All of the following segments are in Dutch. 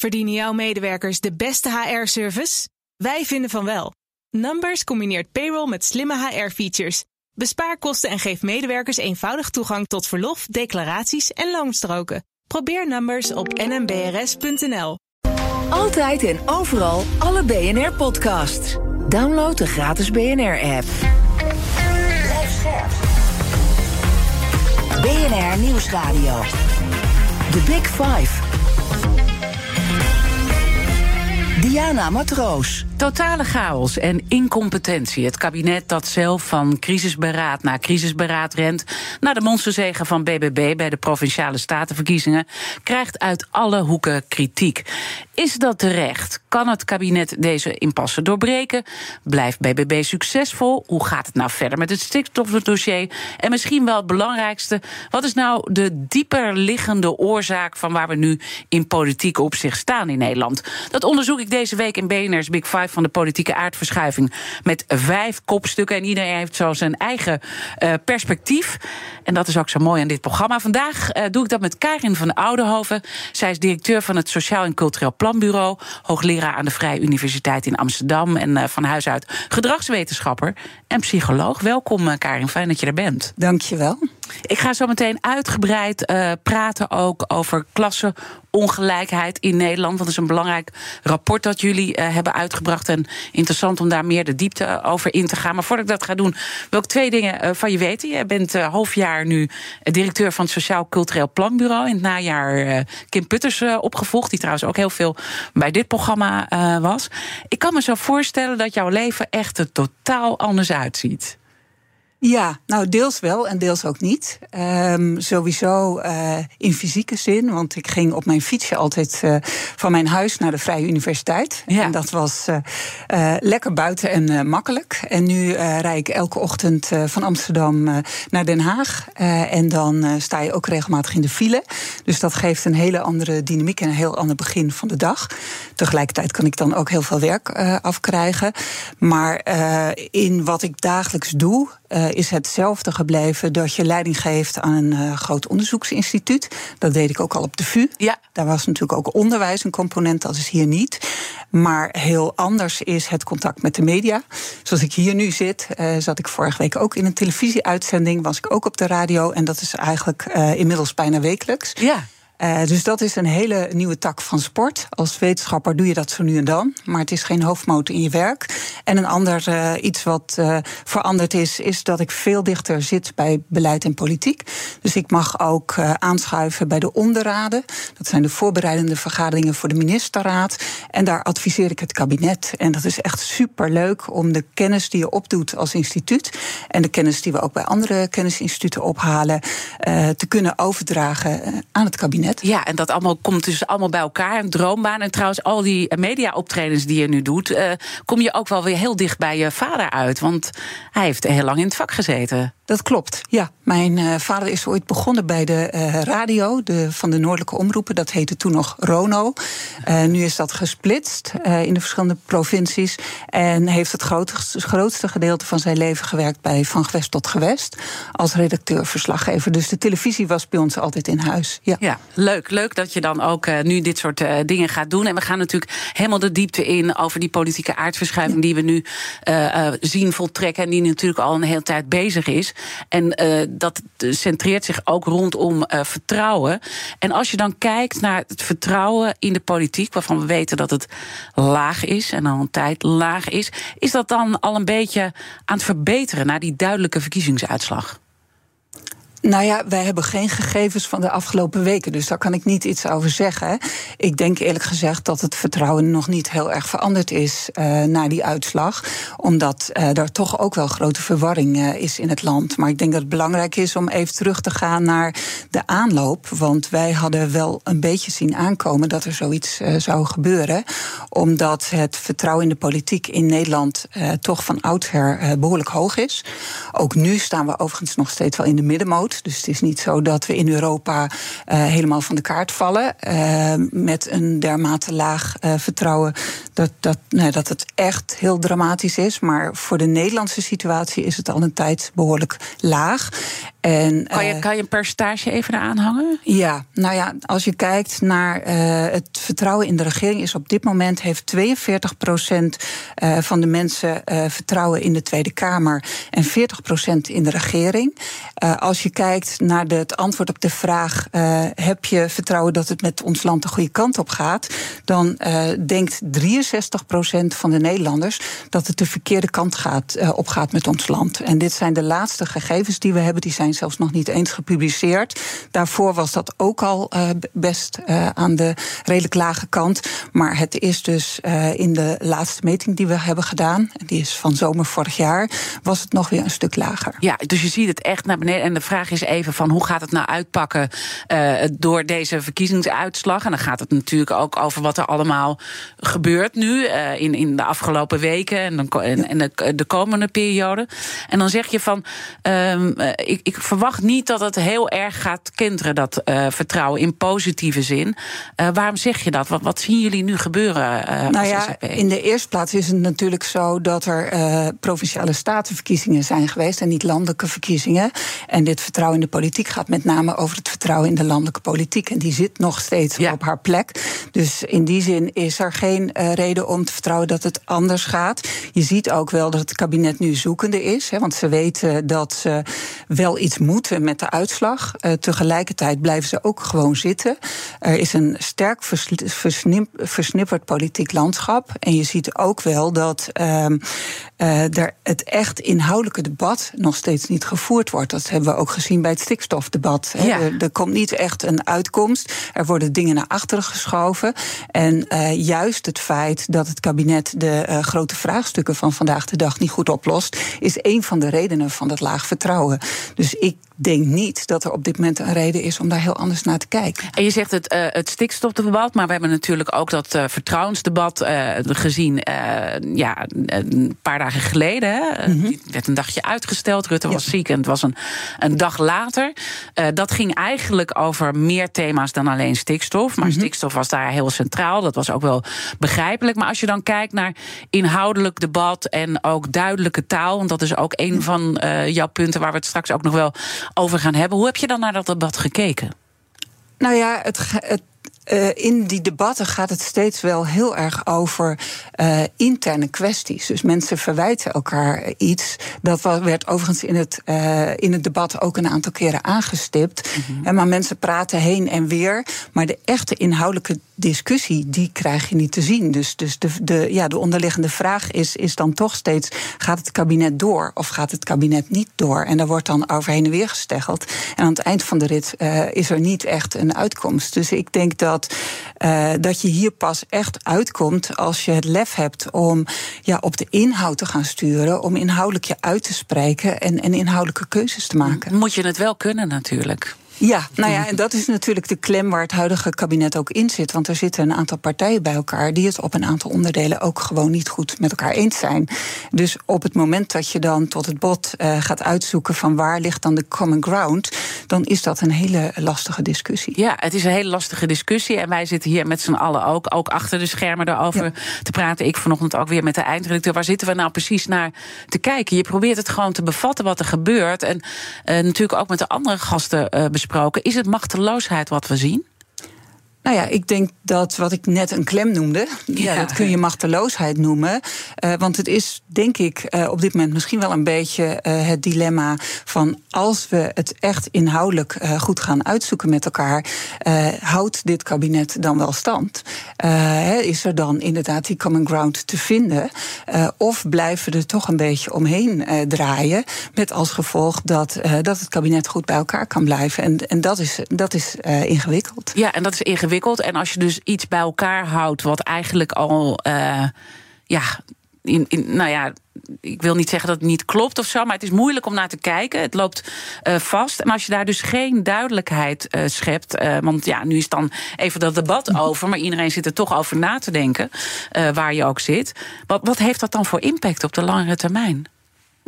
Verdienen jouw medewerkers de beste HR-service? Wij vinden van wel. Numbers combineert payroll met slimme HR-features. Bespaar kosten en geef medewerkers eenvoudig toegang tot verlof, declaraties en loonstroken. Probeer Numbers op nmbrs.nl. Altijd en overal alle BNR-podcasts. Download de gratis BNR-app. BNR Nieuwsradio. The Big Five. Diana Matroos. Totale chaos en incompetentie. Het kabinet dat zelf van crisisberaad naar crisisberaad rent... naar de monsterzegen van BBB bij de Provinciale Statenverkiezingen... krijgt uit alle hoeken kritiek. Is dat terecht? Kan het kabinet deze impasse doorbreken? Blijft BBB succesvol? Hoe gaat het nou verder met het stikstofdossier? En misschien wel het belangrijkste... wat is nou de dieper liggende oorzaak... van waar we nu in politiek opzicht staan in Nederland? Dat onderzoek ik deze week in BNR's Big Five van de politieke aardverschuiving. Met vijf kopstukken. En iedereen heeft zo zijn eigen uh, perspectief. En dat is ook zo mooi aan dit programma. Vandaag uh, doe ik dat met Karin van Oudenhoven. Zij is directeur van het Sociaal en Cultureel Planbureau. Hoogleraar aan de Vrije Universiteit in Amsterdam. En uh, van huis uit gedragswetenschapper en psycholoog. Welkom, Karin. Fijn dat je er bent. Dank je wel. Ik ga zo meteen uitgebreid uh, praten ook over klassenongelijkheid in Nederland. Want dat is een belangrijk rapport dat jullie uh, hebben uitgebracht. En interessant om daar meer de diepte over in te gaan. Maar voordat ik dat ga doen, wil ik twee dingen uh, van je weten. Je bent halfjaar nu directeur van het Sociaal Cultureel Planbureau. In het najaar Kim Putters opgevolgd. Die trouwens ook heel veel bij dit programma was. Ik kan me zo voorstellen dat jouw leven echt totaal anders uitziet. Ja, nou deels wel en deels ook niet. Um, sowieso uh, in fysieke zin, want ik ging op mijn fietsje altijd uh, van mijn huis naar de Vrije Universiteit. Ja. En dat was uh, lekker buiten en makkelijk. En nu rijd ik elke ochtend van Amsterdam naar Den Haag. en dan sta je ook regelmatig in de file. Dus dat geeft een hele andere dynamiek en een heel ander begin van de dag. Tegelijkertijd kan ik dan ook heel veel werk afkrijgen. Maar in wat ik dagelijks doe. Uh, is hetzelfde gebleven dat je leiding geeft aan een uh, groot onderzoeksinstituut. Dat deed ik ook al op de VU. Ja. Daar was natuurlijk ook onderwijs een component, dat is hier niet. Maar heel anders is het contact met de media. Zoals ik hier nu zit, uh, zat ik vorige week ook in een televisieuitzending, was ik ook op de radio. En dat is eigenlijk inmiddels bijna wekelijks. Ja. Uh, dus dat is een hele nieuwe tak van sport. Als wetenschapper doe je dat zo nu en dan, maar het is geen hoofdmoot in je werk. En een ander uh, iets wat uh, veranderd is, is dat ik veel dichter zit bij beleid en politiek. Dus ik mag ook aanschuiven bij de onderraden. Dat zijn de voorbereidende vergaderingen voor de ministerraad. En daar adviseer ik het kabinet. En dat is echt superleuk om de kennis die je opdoet als instituut en de kennis die we ook bij andere kennisinstituten ophalen, te kunnen overdragen aan het kabinet. Ja, en dat allemaal komt dus allemaal bij elkaar. Een droombaan. En trouwens, al die media-optredens die je nu doet, uh, kom je ook wel weer heel dicht bij je vader uit. Want hij heeft heel lang in het vak gezeten. Dat klopt, ja. Mijn uh, vader is ooit begonnen bij de uh, radio de, van de Noordelijke Omroepen. Dat heette toen nog Rono. Uh, nu is dat gesplitst in de verschillende provincies. En heeft het grootste, grootste gedeelte van zijn leven gewerkt bij Van Gewest tot Gewest. Als redacteur-verslaggever. Dus de televisie was bij ons altijd in huis. Ja, ja leuk. Leuk dat je dan ook nu dit soort dingen gaat doen. En we gaan natuurlijk helemaal de diepte in over die politieke aardverschuiving ja. die we nu zien voltrekken. En die natuurlijk al een hele tijd bezig is. En uh, dat centreert zich ook rondom uh, vertrouwen. En als je dan kijkt naar het vertrouwen in de politiek, waarvan we weten dat het laag is en al een tijd laag is, is dat dan al een beetje aan het verbeteren naar die duidelijke verkiezingsuitslag? Nou ja, wij hebben geen gegevens van de afgelopen weken, dus daar kan ik niet iets over zeggen. Ik denk eerlijk gezegd dat het vertrouwen nog niet heel erg veranderd is uh, na die uitslag, omdat uh, er toch ook wel grote verwarring uh, is in het land. Maar ik denk dat het belangrijk is om even terug te gaan naar de aanloop, want wij hadden wel een beetje zien aankomen dat er zoiets zou gebeuren, omdat het vertrouwen in de politiek in Nederland toch van oudsher behoorlijk hoog is. Ook nu staan we overigens nog steeds wel in de middenmoot. Dus het is niet zo dat we in Europa uh, helemaal van de kaart vallen. Uh, met een dermate laag uh, vertrouwen dat, dat, nee, dat het echt heel dramatisch is. Maar voor de Nederlandse situatie is het al een tijd behoorlijk laag. En, kan, je, kan je een percentage even eraan hangen? Ja, nou ja, als je kijkt naar het vertrouwen in de regering, is op dit moment heeft 42 procent van de mensen vertrouwen in de Tweede Kamer en 40 procent in de regering. als je kijkt naar de, het antwoord op de vraag: heb je vertrouwen dat het met ons land de goede kant op gaat? Dan denkt 63 procent van de Nederlanders dat het de verkeerde kant gaat, op gaat met ons land. En dit zijn de laatste gegevens die we hebben. Die zijn zelfs nog niet eens gepubliceerd. Daarvoor was dat ook al uh, best uh, aan de redelijk lage kant. Maar het is dus in de laatste meting die we hebben gedaan, die is van zomer vorig jaar, was het nog weer een stuk lager. Ja, dus je ziet het echt naar beneden. En de vraag is even van hoe gaat het nou uitpakken door deze verkiezingsuitslag? En dan gaat het natuurlijk ook over wat er allemaal gebeurt nu in, in de afgelopen weken en, dan, en, de, de, komende periode. En dan zeg je van, um, ik, ik, verwacht niet dat het heel erg gaat kenteren, dat uh, vertrouwen in positieve zin. Uh, waarom zeg je dat? Wat, wat zien jullie nu gebeuren? Uh, nou ja, SAP? in de eerste plaats is het natuurlijk zo dat er provinciale statenverkiezingen zijn geweest en niet landelijke verkiezingen. En dit vertrouwen in de politiek gaat met name over het vertrouwen in de landelijke politiek. En die zit nog steeds ja. op haar plek. Dus in die zin is er geen reden om te vertrouwen dat het anders gaat. Je ziet ook wel dat het kabinet nu zoekende is. Hè, want ze weten dat ze wel iets moeten met de uitslag. Uh, tegelijkertijd blijven ze ook gewoon zitten. Er is een sterk versnipperd politiek landschap. En je ziet ook wel dat uh, er het echt inhoudelijke debat nog steeds niet gevoerd wordt. Dat hebben we ook gezien bij het stikstofdebat. Ja. Er, er, komt niet echt een uitkomst. Er worden dingen naar achteren geschoven. En uh, juist het feit dat het kabinet de grote vraagstukken van vandaag de dag niet goed oplost, is een van de redenen van dat laag vertrouwen. Dus ik denk niet dat er op dit moment een reden is om daar heel anders naar te kijken. En je zegt het, uh, het stikstofdebat, maar we hebben natuurlijk ook dat uh, vertrouwensdebat uh, gezien ja, een paar dagen geleden. Hè. Mm -hmm. werd een dagje uitgesteld. Rutte was ziek en het was een, een dag later. dat ging eigenlijk over meer thema's dan alleen stikstof. Maar mm -hmm. stikstof was daar heel centraal. Dat was ook wel begrijpelijk. Maar als je dan kijkt naar inhoudelijk debat en ook duidelijke taal, want dat is ook een van jouw punten waar we het straks ook nog wel over gaan hebben. Hoe heb je dan naar dat debat gekeken? Nou ja, het, het uh, in die debatten gaat het steeds wel heel erg over uh, interne kwesties. Dus mensen verwijten elkaar iets. Dat werd overigens in het, uh, in het debat ook een aantal keren aangestipt. Mm -hmm. Maar mensen praten heen en weer. Maar de echte inhoudelijke discussie, die krijg je niet te zien. Dus, dus de, de, ja, de onderliggende vraag is, is dan toch steeds: gaat het kabinet door of gaat het kabinet niet door? En daar wordt dan over heen en weer gesteggeld. En aan het eind van de rit is er niet echt een uitkomst. Dus ik denk dat uh, dat je hier pas echt uitkomt als je het lef hebt om ja, op de inhoud te gaan sturen, om inhoudelijk je uit te spreken en, en inhoudelijke keuzes te maken. Moet je het wel kunnen natuurlijk. Ja, nou ja, en dat is natuurlijk de klem waar het huidige kabinet ook in zit. Want er zitten een aantal partijen bij elkaar die het op een aantal onderdelen ook gewoon niet goed met elkaar eens zijn. Dus op het moment dat je dan tot het bot uh, gaat uitzoeken van waar ligt dan de common ground, dan is dat een hele lastige discussie. Ja, het is een hele lastige discussie. En wij zitten hier met z'n allen ook, ook achter de schermen daarover ja. te praten. Ik vanochtend ook weer met de eindredacteur. Waar zitten we nou precies naar te kijken? Je probeert het gewoon te bevatten wat er gebeurt. En uh, natuurlijk ook met de andere gasten uh, bespreken Is het machteloosheid wat we zien? Nou ja, ik denk dat wat ik net een klem noemde, ja. ja dat kun je machteloosheid noemen. Uh, want het is, denk ik, uh, op dit moment misschien wel een beetje uh, het dilemma van als we het echt inhoudelijk goed gaan uitzoeken met elkaar, houdt dit kabinet dan wel stand? is er dan inderdaad die common ground te vinden? of blijven we er toch een beetje omheen draaien, met als gevolg dat, dat het kabinet goed bij elkaar kan blijven? En, en dat is, dat is ingewikkeld. Ja, en dat is ingewikkeld en als je dus iets bij elkaar houdt wat eigenlijk al. Uh, ja, in, in, nou ja, ik wil niet zeggen dat het niet klopt of zo, maar het is moeilijk om naar te kijken. Het loopt uh, vast. En als je daar dus geen duidelijkheid uh, schept, want ja, nu is dan even dat debat over, maar iedereen zit er toch over na te denken, waar je ook zit. Wat, wat heeft dat dan voor impact op de langere termijn?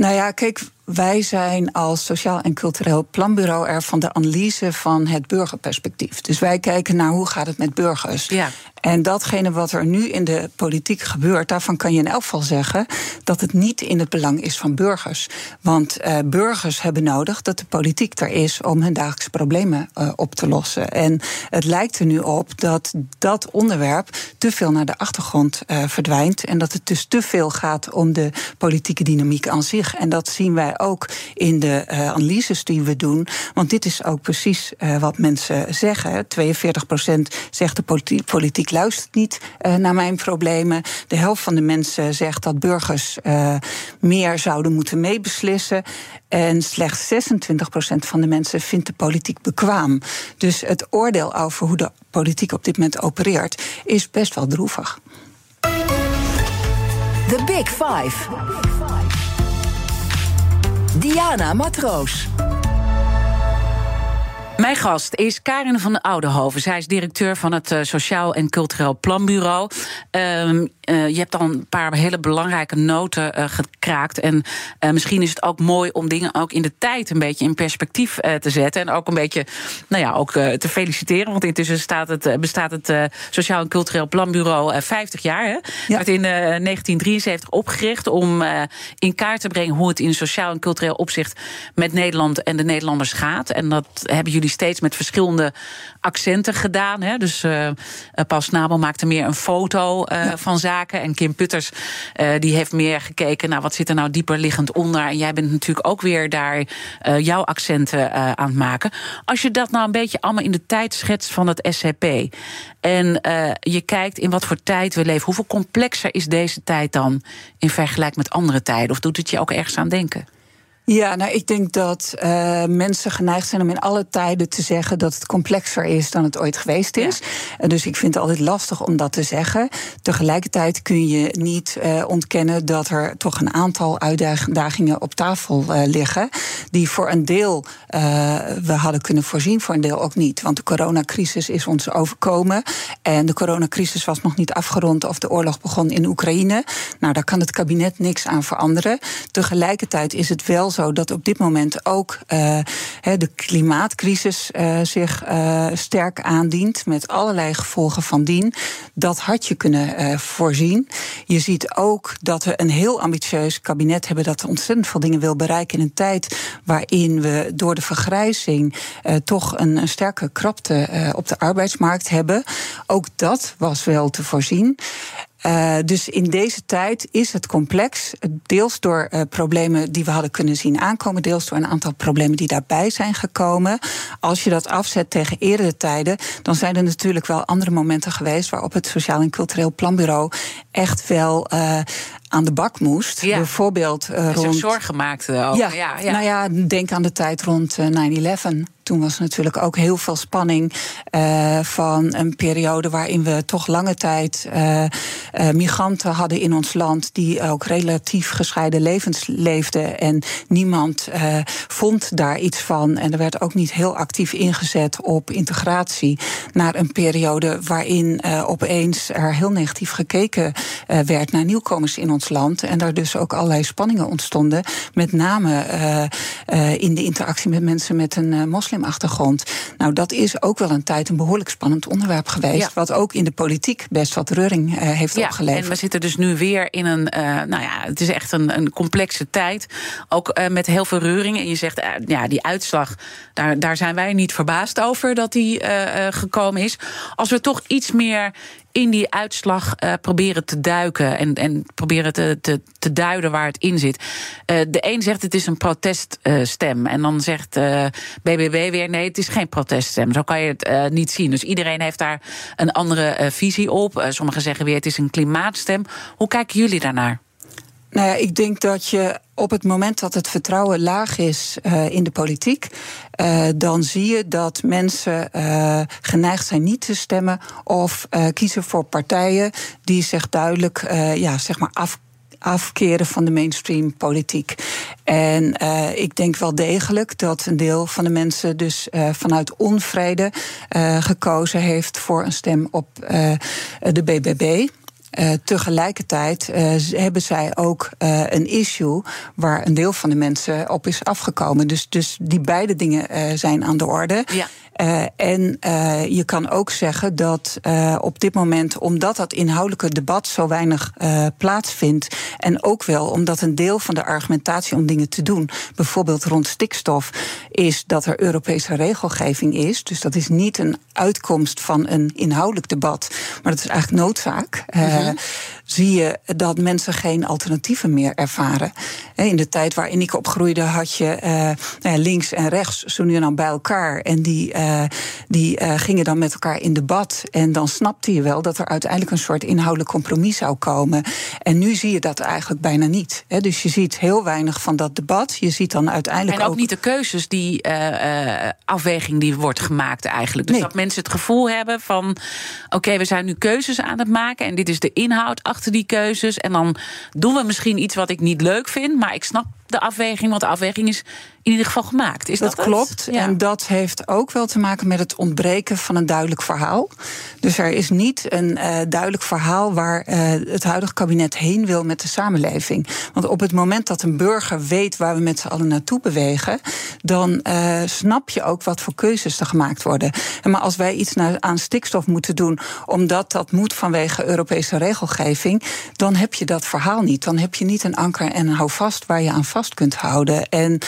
Nou ja, kijk, wij zijn als Sociaal en Cultureel Planbureau er van de analyse van het burgerperspectief. Dus wij kijken naar hoe gaat het met burgers. Ja. En datgene wat er nu in de politiek gebeurt, daarvan kan je in elk geval zeggen dat het niet in het belang is van burgers. Want uh, burgers hebben nodig dat de politiek er is om hun dagelijkse problemen uh, op te lossen. En het lijkt er nu op dat dat onderwerp te veel naar de achtergrond uh, verdwijnt. En dat het dus te veel gaat om de politieke dynamiek aan zich. En dat zien wij ook in de analyses die we doen. Want dit is ook precies wat mensen zeggen. 42% zegt de politiek luistert niet uh, naar mijn problemen. De helft van de mensen zegt dat burgers meer zouden moeten meebeslissen. En slechts 26% van de mensen vindt de politiek bekwaam. Dus het oordeel over hoe de politiek op dit moment opereert is best wel droevig. The Big Five. Diana Matroos. Mijn gast is Karin van de Oudehoven. Zij is directeur van het uh, Sociaal en Cultureel Planbureau. Um, uh, je hebt al een paar hele belangrijke noten uh, gekraakt. En misschien is het ook mooi om dingen ook in de tijd een beetje in perspectief te zetten. En ook een beetje nou ja, ook, te feliciteren. Want intussen staat het, bestaat het Sociaal en Cultureel Planbureau 50 jaar. Hè? Ja. werd in 1973 opgericht om in kaart te brengen hoe het in sociaal en cultureel opzicht met Nederland en de Nederlanders gaat. En dat hebben jullie steeds met verschillende accenten gedaan. Hè? Dus Paul Snabel maakte meer een foto van zaken. En Kim Putters uh, die heeft meer gekeken naar wat zit er nou dieper liggend onder. En jij bent natuurlijk ook weer daar jouw accenten aan het maken. Als je dat nou een beetje allemaal in de tijd schetst van het SCP. En je kijkt in wat voor tijd we leven. Hoeveel complexer is deze tijd dan in vergelijking met andere tijden? Of doet het je ook ergens aan denken? Ja, nou, ik denk dat uh, mensen geneigd zijn om in alle tijden te zeggen dat het complexer is dan het ooit geweest is. Ja. Dus ik vind het altijd lastig om dat te zeggen. Tegelijkertijd kun je niet uh, ontkennen dat er toch een aantal uitdagingen op tafel uh, liggen. Die voor een deel we hadden kunnen voorzien, voor een deel ook niet. Want de coronacrisis is ons overkomen. En de coronacrisis was nog niet afgerond of de oorlog begon in Oekraïne. Nou, daar kan het kabinet niks aan veranderen. Tegelijkertijd is het wel zo dat op dit moment ook uh, de klimaatcrisis uh, zich uh, sterk aandient. Met allerlei gevolgen van dien. Dat had je kunnen voorzien. Je ziet ook dat we een heel ambitieus kabinet hebben. dat ontzettend veel dingen wil bereiken in een tijd waarin we door de vergrijzing toch een, een sterke krapte op de arbeidsmarkt hebben. Ook dat was wel te voorzien. Uh, dus in deze tijd is het complex. Deels door uh, problemen die we hadden kunnen zien aankomen, deels door een aantal problemen die daarbij zijn gekomen. Als je dat afzet tegen eerdere tijden, dan zijn er natuurlijk wel andere momenten geweest waarop het Sociaal en Cultureel Planbureau echt wel uh, aan de bak moest. Ja. Bijvoorbeeld rond. zorgen maakte ook. Ja, ja, ja, nou ja, denk aan de tijd rond 9-11 toen was natuurlijk ook heel veel spanning uh, van een periode waarin we toch lange tijd uh, uh, migranten hadden in ons land die ook relatief gescheiden levens leefden. En niemand vond daar iets van. En er werd ook niet heel actief ingezet op integratie naar een periode waarin opeens er heel negatief gekeken werd naar nieuwkomers in ons land. En daar dus ook allerlei spanningen ontstonden, met name in de interactie met mensen met een moslim achtergrond. Nou, dat is ook wel een tijd een behoorlijk spannend onderwerp geweest. Wat ook in de politiek best wat reuring uh, heeft ja, opgeleverd. En we zitten dus nu weer in een. Uh, nou ja, het is echt een, een complexe tijd. Ook uh, met heel veel reuring. En je zegt, ja, die uitslag, daar, daar zijn wij niet verbaasd over dat die gekomen is. Als we toch iets meer in die uitslag uh, proberen te duiken en, en proberen te, te, te duiden waar het in zit. Uh, de een zegt het is een proteststem. Uh, en dan zegt BBB weer nee, het is geen proteststem. Zo kan je het niet zien. Dus iedereen heeft daar een andere visie op. sommigen zeggen weer het is een klimaatstem. Hoe kijken jullie daarnaar? Nou ja, ik denk dat je op het moment dat het vertrouwen laag is uh, in de politiek, uh, dan zie je dat mensen uh, geneigd zijn niet te stemmen of kiezen voor partijen die zich duidelijk ja, zeg maar af afkeren van de mainstream politiek. En ik denk wel degelijk dat een deel van de mensen dus vanuit onvrede gekozen heeft voor een stem op de BBB. Uh, tegelijkertijd uh, hebben zij ook uh, een issue waar een deel van de mensen op is afgekomen. Dus, dus die beide dingen zijn aan de orde. Ja. Uh, en uh, je kan ook zeggen dat uh, op dit moment, omdat dat inhoudelijke debat zo weinig plaatsvindt, en ook wel omdat een deel van de argumentatie om dingen te doen, bijvoorbeeld rond stikstof, is dat er Europese regelgeving is. Dus dat is niet een uitkomst van een inhoudelijk debat, maar dat is eigenlijk noodzaak. -hmm zie je dat mensen geen alternatieven meer ervaren. In de tijd waarin ik opgroeide had je uh, links en rechts zo nu en dan bij elkaar. En die, uh, die uh, gingen dan met elkaar in debat. En dan snapte je wel dat er uiteindelijk een soort inhoudelijk compromis zou komen. En nu zie je dat eigenlijk bijna niet. Dus je ziet heel weinig van dat debat. Je ziet dan uiteindelijk. En ook, niet de keuzes, die afweging die wordt gemaakt eigenlijk. Dus dat mensen het gevoel hebben van: oké, okay, we zijn nu keuzes aan het maken. En dit is de inhoud achter die keuzes. En dan doen we misschien iets wat ik niet leuk vind, maar ik snap de afweging, want de afweging is in ieder geval gemaakt. Is dat, dat klopt. En dat heeft ook wel te maken met het ontbreken van een duidelijk verhaal. Dus er is niet een uh, duidelijk verhaal waar uh, het huidige kabinet heen wil met de samenleving. Want op het moment dat een burger weet waar we met z'n allen naartoe bewegen, dan uh, snap je ook wat voor keuzes er gemaakt worden. En maar als wij iets aan stikstof moeten doen, omdat dat moet vanwege Europese regelgeving, dan heb je dat verhaal niet. Dan heb je niet een anker en een houvast waar je aan vast kunt houden. En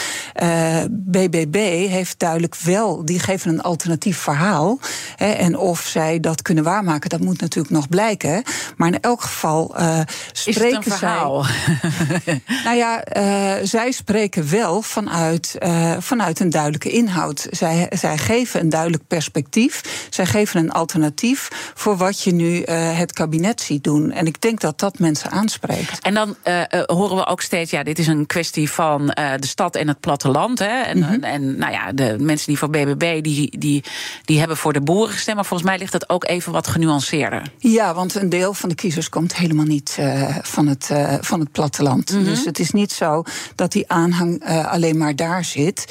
uh, eh, BBB heeft duidelijk wel, die geven een alternatief verhaal. Hè, en of zij dat kunnen waarmaken, dat moet natuurlijk nog blijken. Maar in elk geval uh, spreken Is het een verhaal? zij. nou ja, uh, zij spreken wel vanuit, vanuit een duidelijke inhoud. Zij, zij geven een duidelijk perspectief. Zij geven een alternatief voor wat je nu het kabinet ziet doen. En ik denk dat dat mensen aanspreekt. En dan horen we ook steeds, ja, dit is een kwestie van de stad en het platteland. Hè? En, mhm. en nou ja, de mensen die voor BBB, die, die, die hebben voor de boeren gestemd. Maar volgens mij ligt dat ook even wat genuanceerder. Ja, want een deel van de kiezers komt helemaal niet uh, van, het, uh, van het platteland. Mhm. Dus het is niet zo dat die aanhang alleen maar daar zit.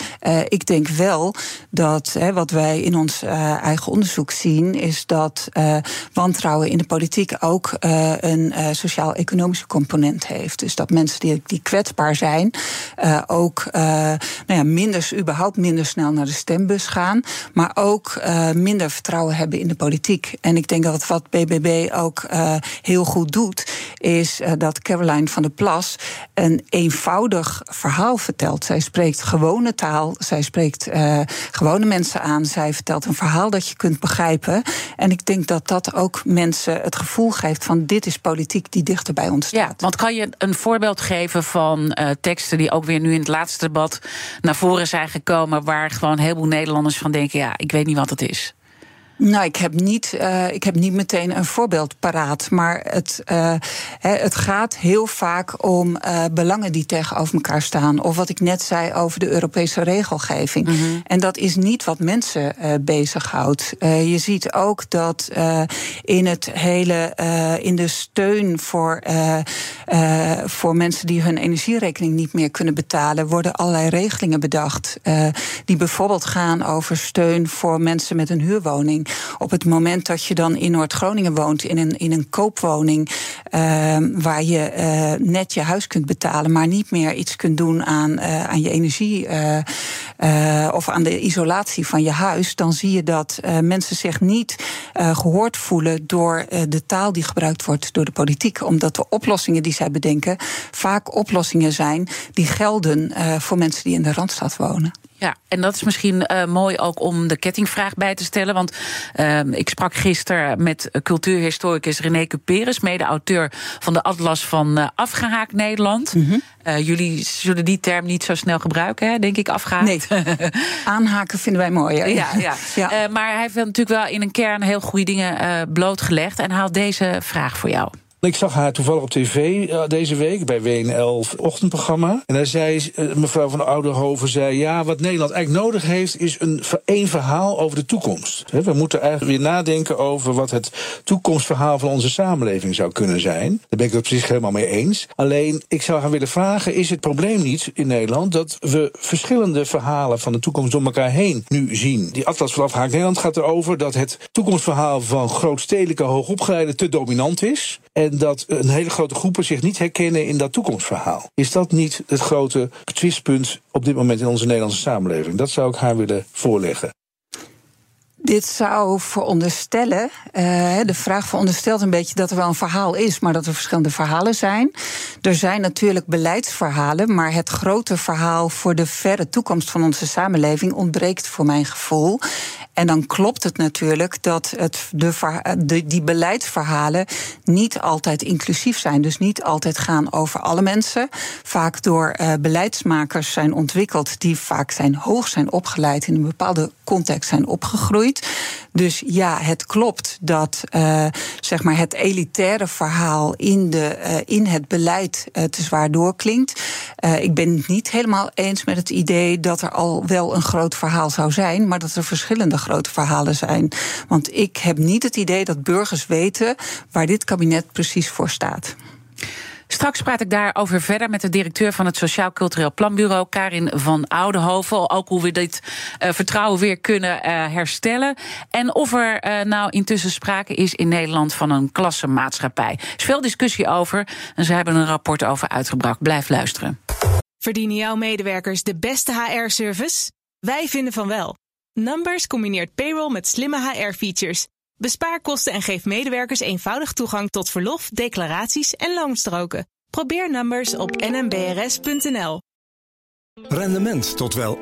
ik denk wel dat wat wij in ons eigen onderzoek zien, is dat wantrouwen in de politiek ook een sociaal-economische component heeft. Dus dat mensen die, die kwetsbaar zijn, ook nou ja, minder, überhaupt minder snel naar de stembus gaan. Maar ook uh, minder vertrouwen hebben in de politiek. En ik denk dat wat BBB ook uh, heel goed doet, is uh, dat Caroline van der Plas een eenvoudig verhaal vertelt. Zij spreekt gewone taal, zij spreekt gewone mensen aan. Zij vertelt een verhaal dat je kunt begrijpen. En ik denk dat dat ook mensen het gevoel geeft van dit is politiek die dichter bij ons staat. Ja, want kan je een voorbeeld geven van teksten die ook weer nu in het laatste debat naar voren zijn gekomen waar gewoon een heleboel Nederlanders van denken: ja, ik weet niet wat het is. Nou, ik heb niet, uh, ik heb niet meteen een voorbeeld paraat. Maar het, uh, het gaat heel vaak om uh, belangen die tegenover elkaar staan. Of wat ik net zei over de Europese regelgeving. Mm -hmm. En dat is niet wat mensen bezighoudt. je ziet ook dat in het hele, in de steun voor, voor mensen die hun energierekening niet meer kunnen betalen, worden allerlei regelingen bedacht. die bijvoorbeeld gaan over steun voor mensen met een huurwoning. Op het moment dat je dan in Noord-Groningen woont, in een, in een koopwoning, uh, waar je uh, net je huis kunt betalen, maar niet meer iets kunt doen aan, uh, aan je energie of aan de isolatie van je huis, dan zie je dat mensen zich niet gehoord voelen door de taal die gebruikt wordt door de politiek. Omdat de oplossingen die zij bedenken vaak oplossingen zijn die gelden voor mensen die in de randstad wonen. Ja, en dat is misschien uh, mooi ook om de kettingvraag bij te stellen. Want uh, ik sprak gisteren met cultuurhistoricus René Cuperus, mede-auteur van de Atlas van uh, Afgehaakt Nederland. Mm -hmm. jullie zullen die term niet zo snel gebruiken, hè? denk ik, afgehaakt. Nee, aanhaken vinden wij mooi. Ja, ja. ja. maar hij heeft natuurlijk wel in een kern heel goede dingen blootgelegd. En haalt deze vraag voor jou. Ik zag haar toevallig op tv uh, deze week bij WNL ochtendprogramma. En daar zei uh, mevrouw van Ouderhoven zei: ja, wat Nederland eigenlijk nodig heeft, is een één verhaal over de toekomst. We moeten eigenlijk weer nadenken over wat het toekomstverhaal van onze samenleving zou kunnen zijn. Daar ben ik het precies helemaal mee eens. Alleen, ik zou haar willen vragen: is het probleem niet in Nederland dat we verschillende verhalen van de toekomst door elkaar heen nu zien? Die Atlas van Afhaak Nederland gaat erover dat het toekomstverhaal van grootstedelijke hoogopgeleiden te dominant is. En dat een hele grote groepen zich niet herkennen in dat toekomstverhaal. Is dat niet het grote twistpunt op dit moment in onze Nederlandse samenleving? Dat zou ik haar willen voorleggen. Dit zou veronderstellen, uh, de vraag veronderstelt een beetje dat er wel een verhaal is, maar dat er verschillende verhalen zijn. Er zijn natuurlijk beleidsverhalen, maar het grote verhaal voor de verre toekomst van onze samenleving ontbreekt voor mijn gevoel. En dan klopt het natuurlijk dat het de, die beleidsverhalen niet altijd inclusief zijn. Dus niet altijd gaan over alle mensen. Vaak door uh, beleidsmakers zijn ontwikkeld die vaak zijn hoog zijn opgeleid, in een bepaalde context zijn opgegroeid. Dus ja, het klopt dat uh, zeg maar het elitaire verhaal in, de, uh, in het beleid te zwaar doorklinkt. ik ben het niet helemaal eens met het idee dat er al wel een groot verhaal zou zijn, maar dat er verschillende grote verhalen zijn. Want ik heb niet het idee dat burgers weten waar dit kabinet precies voor staat. Straks praat ik daarover verder met de directeur van het Sociaal Cultureel Planbureau, Karin van Oudenhoven. Ook hoe we dit uh, vertrouwen weer kunnen uh, herstellen. En of er uh, nou intussen sprake is in Nederland van een klassenmaatschappij. Er is veel discussie over en ze hebben een rapport over uitgebracht. Blijf luisteren. Verdienen jouw medewerkers de beste HR-service? Wij vinden van wel. Numbers combineert payroll met slimme HR-features. Bespaar kosten en geef medewerkers eenvoudig toegang tot verlof, declaraties en loonstroken. Probeer Numbers op nmbrs.nl. Rendement tot wel 8%.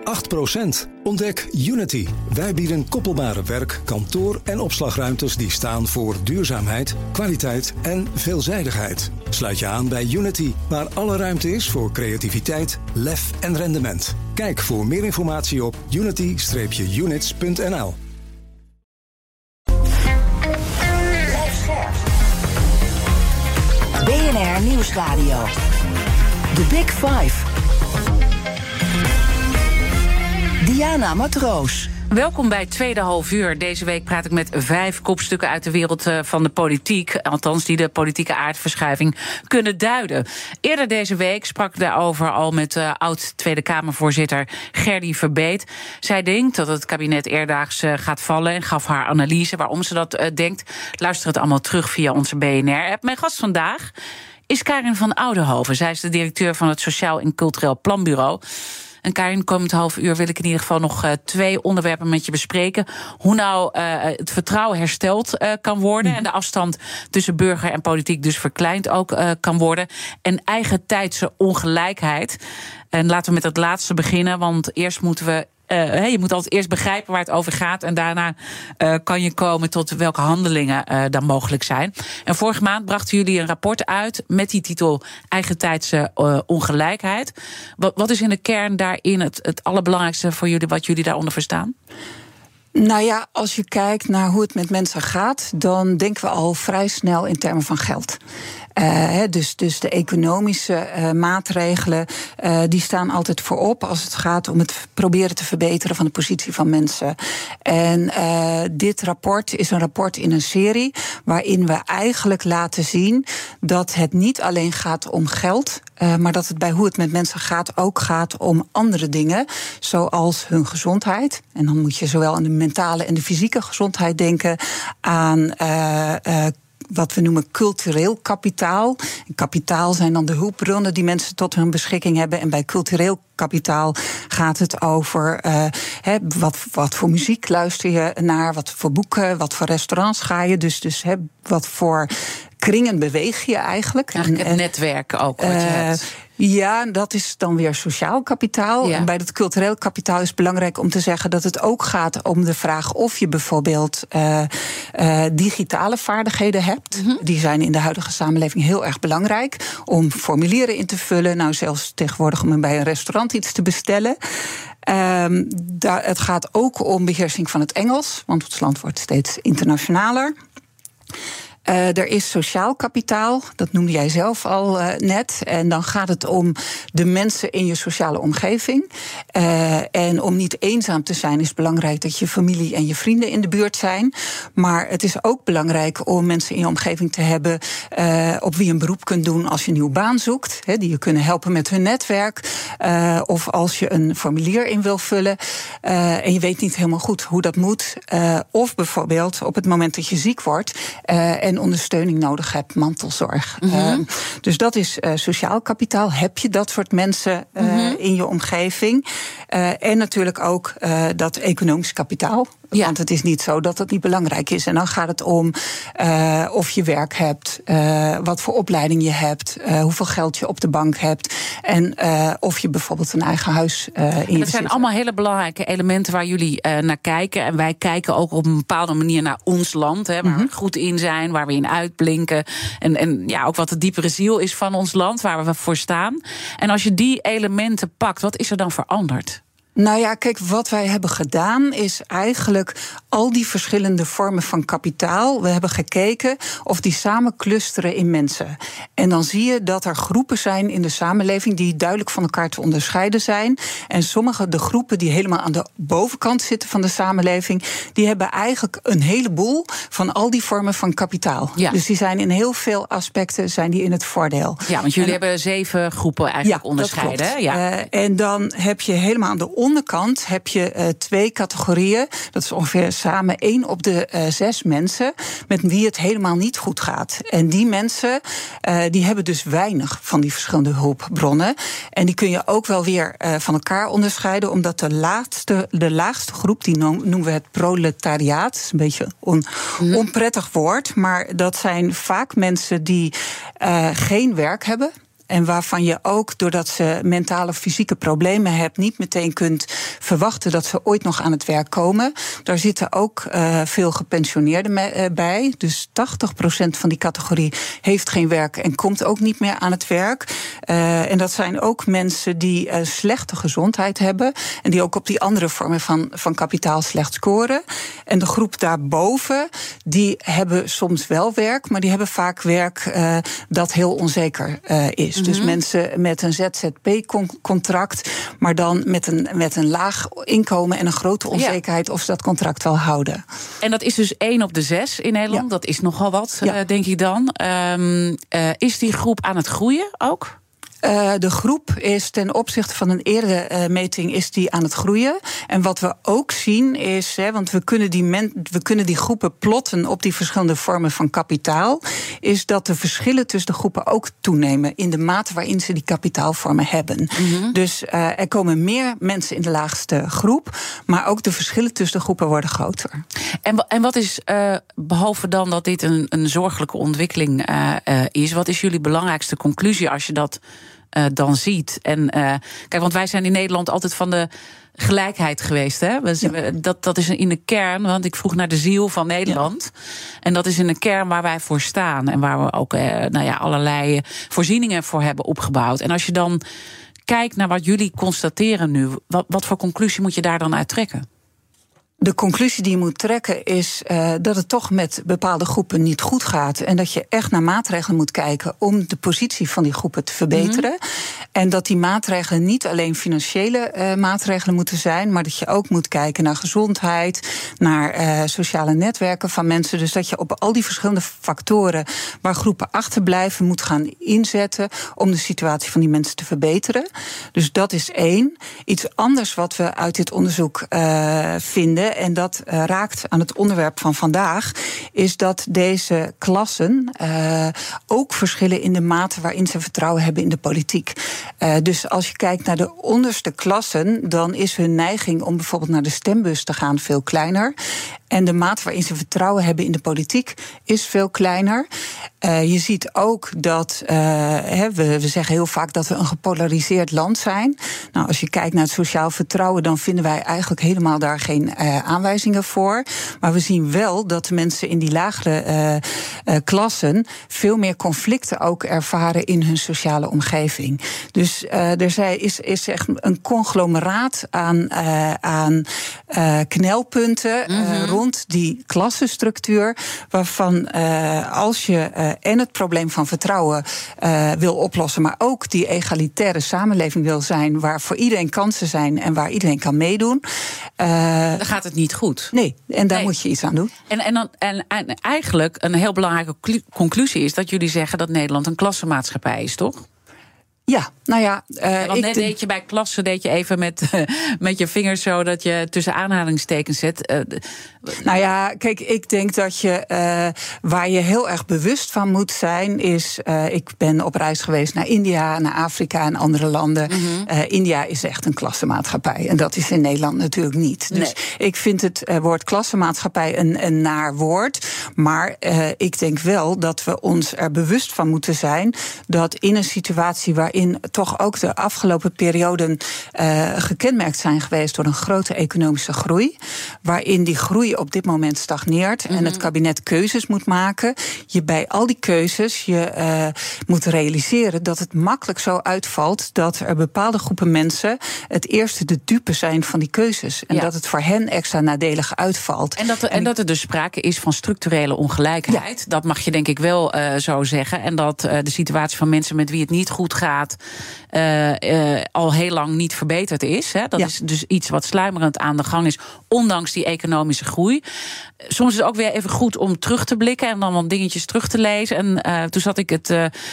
Ontdek Unity. Wij bieden koppelbare werk, kantoor en opslagruimtes die staan voor duurzaamheid, kwaliteit en veelzijdigheid. Sluit je aan bij Unity, waar alle ruimte is voor creativiteit, lef en rendement. Kijk voor meer informatie op unity-units.nl. BNR Nieuwsradio. The Big Five. Diana Matroos. Welkom bij tweede half uur. Deze week praat ik met vijf kopstukken uit de wereld eh, van de politiek. Althans, die de politieke aardverschuiving kunnen duiden. Eerder deze week sprak ik daarover al met uh, oud Tweede Kamervoorzitter Gerdy Verbeet. Zij denkt dat het kabinet eerdaags uh, gaat vallen en gaf haar analyse waarom ze dat denkt. Luister het allemaal terug via onze BNR-app. Mijn gast vandaag is Karin van Oudenhoven. Zij is de directeur van het Sociaal en Cultureel Planbureau. En Karin, komend half uur wil ik in ieder geval nog uh, twee onderwerpen met je bespreken. Hoe nou uh, het vertrouwen hersteld uh, kan worden. En de afstand tussen burger en politiek dus verkleind ook kan worden. En eigen tijdse ongelijkheid. En laten we met het laatste beginnen. Want eerst moeten we uh, je moet altijd eerst begrijpen waar het over gaat. En daarna uh, kan je komen tot welke handelingen uh, dan mogelijk zijn. En vorige maand brachten jullie een rapport uit met die titel Eigentijdse ongelijkheid. Wat, wat, is in de kern daarin het, het allerbelangrijkste voor jullie, wat jullie daaronder verstaan? Nou ja, als je kijkt naar hoe het met mensen gaat, dan denken we al vrij snel in termen van geld. Uh, dus, dus de economische uh, maatregelen uh, die staan altijd voorop als het gaat om het proberen te verbeteren van de positie van mensen. En dit rapport is een rapport in een serie waarin we eigenlijk laten zien dat het niet alleen gaat om geld, maar dat het bij hoe het met mensen gaat ook gaat om andere dingen, zoals hun gezondheid. En dan moet je zowel aan de mentale en de fysieke gezondheid denken, aan wat we noemen cultureel kapitaal. Kapitaal zijn dan de hulpbronnen die mensen tot hun beschikking hebben. En bij cultureel kapitaal gaat het over uh, wat, wat voor muziek luister je naar, wat voor boeken, wat voor restaurants ga je. Dus, dus wat voor kringen beweeg je eigenlijk. Eigenlijk het netwerk ook. Wat je uh, hebt. Ja, dat is dan weer sociaal kapitaal. Ja. En bij dat cultureel kapitaal is het belangrijk om te zeggen dat het ook gaat om de vraag of je bijvoorbeeld uh, uh, digitale vaardigheden hebt. Mm -hmm. Die zijn in de huidige samenleving heel erg belangrijk. Om formulieren in te vullen. Nou, zelfs tegenwoordig om bij een restaurant iets te bestellen. Um, daar, het gaat ook om beheersing van het Engels, want ons land wordt steeds internationaler. Uh, er is sociaal kapitaal, dat noemde jij zelf al uh, net. En dan gaat het om de mensen in je sociale omgeving. Uh, en om niet eenzaam te zijn, is belangrijk dat je familie en je vrienden in de buurt zijn. Maar het is ook belangrijk om mensen in je omgeving te hebben op wie je een beroep kunt doen als je een nieuwe baan zoekt. Die je kunnen helpen met hun netwerk. of als je een formulier in wil vullen en je weet niet helemaal goed hoe dat moet. of bijvoorbeeld op het moment dat je ziek wordt. en ondersteuning nodig hebt, mantelzorg. Mm dus dat is sociaal kapitaal. Heb je dat soort mensen mhm. in je omgeving? en natuurlijk ook dat economisch kapitaal. Ja. Want het is niet zo dat het niet belangrijk is. En dan gaat het om uh, of je werk hebt, uh, wat voor opleiding je hebt, uh, hoeveel geld je op de bank hebt. En of je bijvoorbeeld een eigen huis in Dat zijn allemaal hele belangrijke elementen waar jullie naar kijken. En wij kijken ook op een bepaalde manier naar ons land. Hè, waar we mhm. goed in zijn, waar we in uitblinken. En, en ja, ook wat de diepere ziel is van ons land, waar we voor staan. En als je die elementen pakt, wat is er dan veranderd? Nou ja, kijk, wat wij hebben gedaan is eigenlijk al die verschillende vormen van kapitaal. We hebben gekeken of die samen clusteren in mensen. En dan zie je dat er groepen zijn in de samenleving die duidelijk van elkaar te onderscheiden zijn. En sommige, de groepen die helemaal aan de bovenkant zitten van de samenleving, die hebben eigenlijk een heleboel van al die vormen van kapitaal. Ja. Dus die zijn in heel veel aspecten zijn die in het voordeel. Ja, want jullie hebben zeven groepen eigenlijk ja, onderscheiden. Ja. Uh, en dan heb je helemaal aan de onderkant heb je uh, twee categorieën. Dat is ongeveer samen één op de uh, zes mensen met wie het helemaal niet goed gaat. En die mensen uh, die hebben dus weinig van die verschillende hulpbronnen. En die kun je ook wel weer van elkaar onderscheiden, omdat de laatste, de laagste groep, die noemen we het proletariaat. Is een beetje een on, onprettig woord, maar dat zijn vaak mensen die geen werk hebben. En waarvan je ook, doordat ze mentale of fysieke problemen hebben, niet meteen kunt verwachten dat ze ooit nog aan het werk komen. Daar zitten ook uh, veel gepensioneerden uh, bij. Dus 80% van die categorie heeft geen werk en komt ook niet meer aan het werk. Uh, en dat zijn ook mensen die slechte gezondheid hebben. En die ook op die andere vormen van, van kapitaal slecht scoren. En de groep daarboven, die hebben soms wel werk, maar die hebben vaak werk dat heel onzeker is. Dus mhm. mensen met een ZZP-contract, maar dan met een, met een laag inkomen en een grote onzekerheid of ze dat contract wel houden. En dat is dus één op de zes in Nederland. Dat is nogal wat, ja. uh, denk ik dan. Um, uh, is die groep aan het groeien ook? Uh, de groep is ten opzichte van een eerdere uh, meting is die aan het groeien. En wat we ook zien is, hè, want we kunnen, die men, we kunnen die groepen plotten op die verschillende vormen van kapitaal, is dat de verschillen tussen de groepen ook toenemen in de mate waarin ze die kapitaalvormen hebben. Mm -hmm. Dus uh, er komen meer mensen in de laagste groep, maar ook de verschillen tussen de groepen worden groter. En, en wat is, behalve dan dat dit een, een zorgelijke ontwikkeling is, wat is jullie belangrijkste conclusie als je dat uh, dan ziet. En uh, kijk, want wij zijn in Nederland altijd van de gelijkheid geweest. Hè? We, dat, dat is in de kern, want ik vroeg naar de ziel van Nederland. Ja. En dat is in de kern waar wij voor staan. En waar we ook uh, nou ja, allerlei voorzieningen voor hebben opgebouwd. En als je dan kijkt naar wat jullie constateren nu, wat, wat voor conclusie moet je daar dan uit trekken? De conclusie die je moet trekken is uh, dat het toch met bepaalde groepen niet goed gaat. En dat je echt naar maatregelen moet kijken om de positie van die groepen te verbeteren. Mm -hmm. En dat die maatregelen niet alleen financiële uh, maatregelen moeten zijn, maar dat je ook moet kijken naar gezondheid, naar uh, sociale netwerken van mensen. Dus dat je op al die verschillende factoren waar groepen achterblijven moet gaan inzetten om de situatie van die mensen te verbeteren. Dus dat is één. Iets anders wat we uit dit onderzoek vinden en dat uh, raakt aan het onderwerp van vandaag, is dat deze klassen uh, ook verschillen in de mate waarin ze vertrouwen hebben in de politiek. Uh, dus als je kijkt naar de onderste klassen, dan is hun neiging om bijvoorbeeld naar de stembus te gaan veel kleiner. En de mate waarin ze vertrouwen hebben in de politiek is veel kleiner. Uh, je ziet ook dat, uh, we, we, zeggen heel vaak dat we een gepolariseerd land zijn. Nou, als je kijkt naar het sociaal vertrouwen, dan vinden wij eigenlijk helemaal daar geen uh, aanwijzingen voor. Maar we zien wel dat mensen in die lagere klassen veel meer conflicten ook ervaren in hun sociale omgeving. Dus er is, is echt een conglomeraat aan, aan knelpunten mm. Rond die klassenstructuur, waarvan als je en het probleem van vertrouwen uh, wil oplossen, maar ook die egalitaire samenleving wil zijn, waar voor iedereen kansen zijn en waar iedereen kan meedoen. Dan gaat het niet goed. Nee, en daar nee. moet je iets aan doen. En, en, dan, en, en eigenlijk een heel belangrijke conclusie is dat jullie zeggen dat Nederland een klassenmaatschappij is, toch? Ja, nou ja. Uh, want net deed je bij klassen deed je even met, met je vingers zo dat je tussen aanhalingstekens zet. Uh, nou ja, kijk, ik denk dat je uh, waar je heel erg bewust van moet zijn, is. ik ben op reis geweest naar India, naar Afrika en andere landen. Mhm. India is echt een klassenmaatschappij. En dat is in Nederland natuurlijk niet. Dus ik vind het woord klassenmaatschappij een, een naar woord. Maar ik denk wel dat we ons er bewust van moeten zijn dat in een situatie waarin in toch ook de afgelopen perioden uh, gekenmerkt zijn geweest door een grote economische groei. Waarin die groei op dit moment stagneert en het mhm. kabinet keuzes moet maken. Je bij al die keuzes je uh, moet realiseren dat het makkelijk zo uitvalt dat er bepaalde groepen mensen het eerste de dupe zijn van die keuzes. En dat het voor hen extra nadelig uitvalt. En dat, er, en, dat er dus sprake is van structurele ongelijkheid. Dat mag je denk ik wel uh, zo zeggen. En dat de situatie van mensen met wie het niet goed gaat uh, uh, al heel lang niet verbeterd is. Hè. Dat is dus iets wat sluimerend aan de gang is, ondanks die economische groei. Soms is het ook weer even goed om terug te blikken en dan wat dingetjes terug te lezen. En uh, toen zat ik het,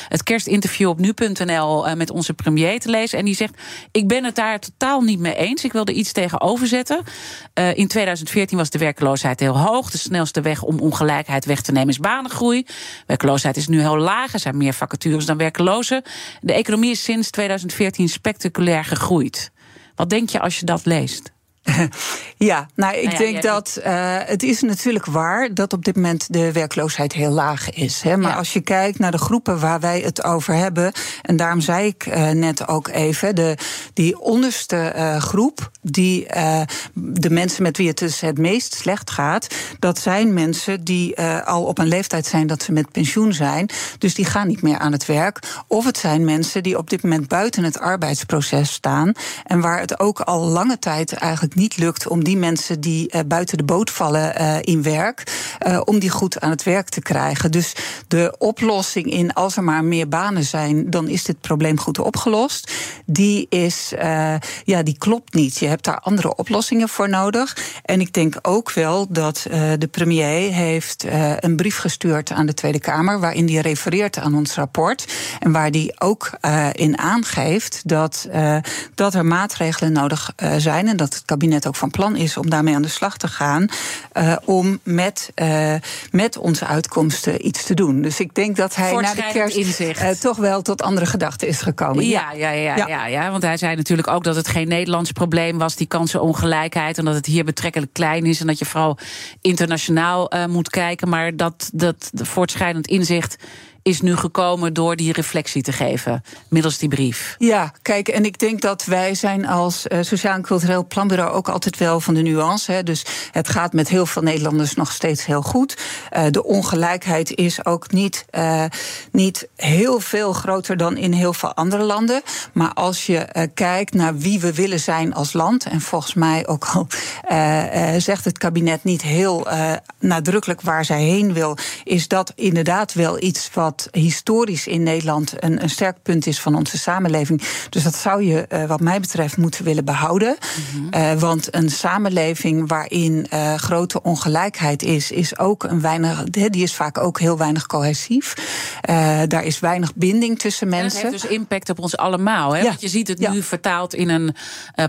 het kerstinterview op nu.nl met onze premier te lezen. En die zegt: Ik ben het daar totaal niet mee eens. Ik wil er iets tegenover zetten. in 2014 was de werkloosheid heel hoog. De snelste weg om ongelijkheid weg te nemen is banengroei. Werkloosheid is nu heel laag. Er zijn meer vacatures dan werklozen. De economie is sinds 2014 spectaculair gegroeid. Wat denk je als je dat leest? Ja, nou, ik nou denk dat uh, het is natuurlijk waar dat op dit moment de werkloosheid heel laag is. Hè? Maar als je kijkt naar de groepen waar wij het over hebben, en daarom zei ik uh, net ook even, de, die onderste uh, groep, die de mensen met wie het dus het meest slecht gaat, dat zijn mensen die al op een leeftijd zijn dat ze met pensioen zijn. Dus die gaan niet meer aan het werk. Of het zijn mensen die op dit moment buiten het arbeidsproces staan. En waar het ook al lange tijd eigenlijk niet lukt om die mensen die uh, buiten de boot vallen uh, in werk, uh, om die goed aan het werk te krijgen. Dus de oplossing in als er maar meer banen zijn, dan is dit probleem goed opgelost. Die is, ja, die klopt niet. Je hebt daar andere oplossingen voor nodig. En ik denk ook wel dat de premier heeft een brief gestuurd aan de Tweede Kamer, waarin die refereert aan ons rapport. En waar die ook in aangeeft dat, dat er maatregelen nodig zijn en dat het kabinet kabinet ook van plan is om daarmee aan de slag te gaan. Uh, om met, uh, met onze uitkomsten iets te doen. Dus ik denk dat hij na de kerst uh, toch wel tot andere gedachten is gekomen. Ja ja ja, ja, ja, ja, want hij zei natuurlijk ook dat het geen Nederlands probleem was, die kansenongelijkheid. En dat het hier betrekkelijk klein is. En dat je vooral internationaal moet kijken. Maar dat, dat voortschrijdend inzicht is nu gekomen door die reflectie te geven, middels die brief. Ja, kijk, en ik denk dat wij zijn als uh, Sociaal en Cultureel Planbureau ook altijd wel van de nuance. Hè. Dus het gaat met heel veel Nederlanders nog steeds heel goed. Uh, de ongelijkheid is ook niet, uh, niet heel veel groter dan in heel veel andere landen. Maar als je kijkt naar wie we willen zijn als land, en volgens mij ook al zegt het kabinet niet heel nadrukkelijk waar zij heen wil, is dat inderdaad wel iets wat historisch in Nederland een, een sterk punt is van onze samenleving. Dus dat zou je, uh, wat mij betreft, moeten willen behouden. Mm -hmm. uh, want een samenleving waarin uh, grote ongelijkheid is, is ook een weinig. Die is vaak ook heel weinig cohesief. daar is weinig binding tussen mensen. dat heeft dus impact op ons allemaal. Hè? Ja. Want je ziet het ja. nu vertaald in een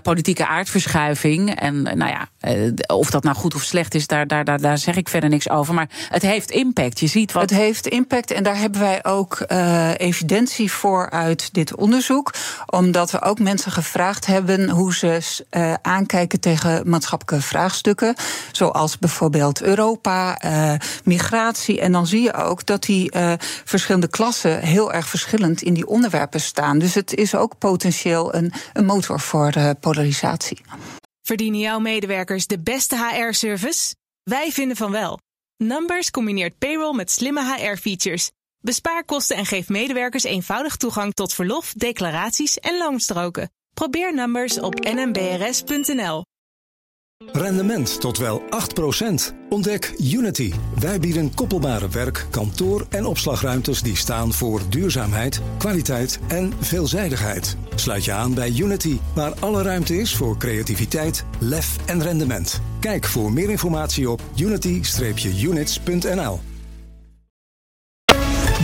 politieke aardverschuiving. En nou ja, of dat nou goed of slecht is, daar, daar, daar, daar zeg ik verder niks over. Maar het heeft impact. Je ziet wat. Het heeft impact en daar hebben hebben wij ook uh, evidentie voor uit dit onderzoek. Omdat we ook mensen gevraagd hebben hoe ze uh, aankijken tegen maatschappelijke vraagstukken. Zoals bijvoorbeeld Europa, uh, migratie. En dan zie je ook dat die verschillende klassen heel erg verschillend in die onderwerpen staan. Dus het is ook potentieel een, een motor voor polarisatie. Verdienen jouw medewerkers de beste HR-service? Wij vinden van wel. Numbers combineert payroll met slimme HR-features Bespaar kosten en geef medewerkers eenvoudig toegang tot verlof, declaraties en loonstroken. Probeer Numbers op nmbrs.nl. Rendement tot wel 8%. Ontdek Unity. Wij bieden koppelbare werk, kantoor en opslagruimtes die staan voor duurzaamheid, kwaliteit en veelzijdigheid. Sluit je aan bij Unity, waar alle ruimte is voor creativiteit, lef en rendement. Kijk voor meer informatie op unity-units.nl.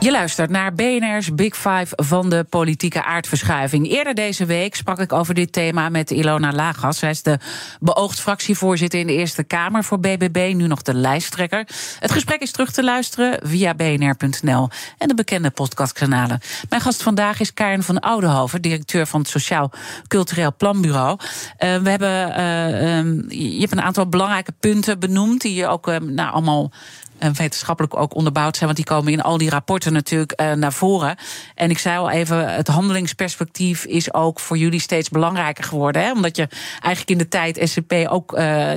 Je luistert naar BNR's Big Five van de politieke aardverschuiving. Eerder deze week sprak ik over dit thema met Ilona Lagas. Zij is de beoogd fractievoorzitter in de Eerste Kamer voor BBB, nu nog de lijsttrekker. Het gesprek is terug te luisteren via bnr.nl en de bekende podcastkanalen. Mijn gast vandaag is Karen van Oudenhoven, directeur van het Sociaal Cultureel Planbureau. Uh, we hebben, uh, um, je hebt een aantal belangrijke punten benoemd die je ook uh, nou, allemaal en wetenschappelijk ook onderbouwd zijn. Want die komen in al die rapporten natuurlijk uh, naar voren. En ik zei al even, het handelingsperspectief is ook voor jullie steeds belangrijker geworden. Hè? Omdat je eigenlijk in de tijd SCP ook. Uh,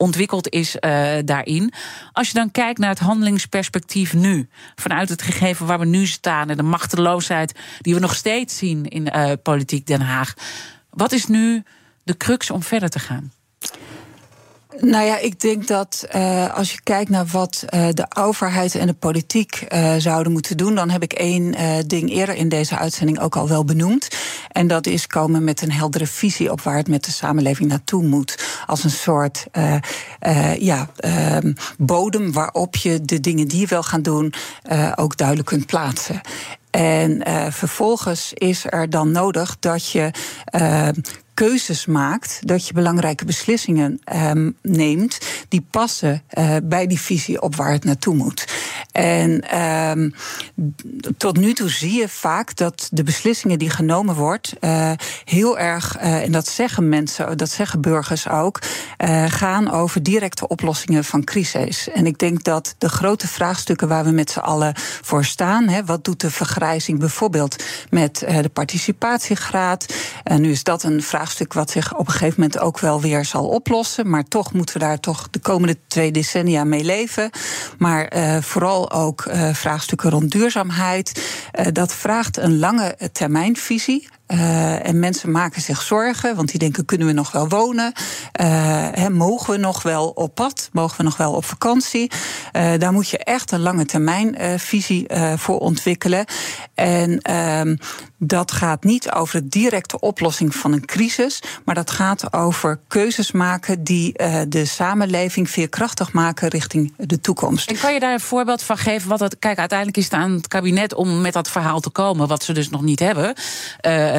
ontwikkeld is uh, daarin. Als je dan kijkt naar het handelingsperspectief nu, vanuit het gegeven waar we nu staan en de machteloosheid die we nog steeds zien in politiek Den Haag, wat is nu de crux om verder te gaan? Nou ja, ik denk dat uh, als je kijkt naar wat uh, de overheid en de politiek uh, zouden moeten doen, dan heb ik één ding eerder in deze uitzending ook al wel benoemd. En dat is komen met een heldere visie op waar het met de samenleving naartoe moet. Als een soort ja, ehm, bodem waarop je de dingen die je wil gaan doen ook duidelijk kunt plaatsen. En vervolgens is er dan nodig dat je uh, keuzes maakt, dat je belangrijke beslissingen um, neemt die passen uh, bij die visie op waar het naartoe moet. En um, tot nu toe zie je vaak dat de beslissingen die genomen wordt uh, heel erg, uh, en dat zeggen mensen, dat zeggen burgers ook, gaan over directe oplossingen van crises. En ik denk dat de grote vraagstukken waar we met z'n allen voor staan, wat doet de vergrijzing bijvoorbeeld met de participatiegraad? Nu is dat een vraag vraagstuk wat zich op een gegeven moment ook wel weer zal oplossen. Maar toch moeten we daar toch de komende twee decennia mee leven. Maar uh, vooral ook uh, vraagstukken rond duurzaamheid. Uh, dat vraagt een lange termijnvisie. Uh, en mensen maken zich zorgen, want die denken: kunnen we nog wel wonen? He, mogen we nog wel op pad? Mogen we nog wel op vakantie? Uh, daar moet je echt een lange termijn visie voor ontwikkelen. En ehm, dat gaat niet over de directe oplossing van een crisis, maar dat gaat over keuzes maken die de samenleving veerkrachtig maken richting de toekomst. En kan je daar een voorbeeld van geven? Wat het, kijk, uiteindelijk is het aan het kabinet om met dat verhaal te komen, wat ze dus nog niet hebben.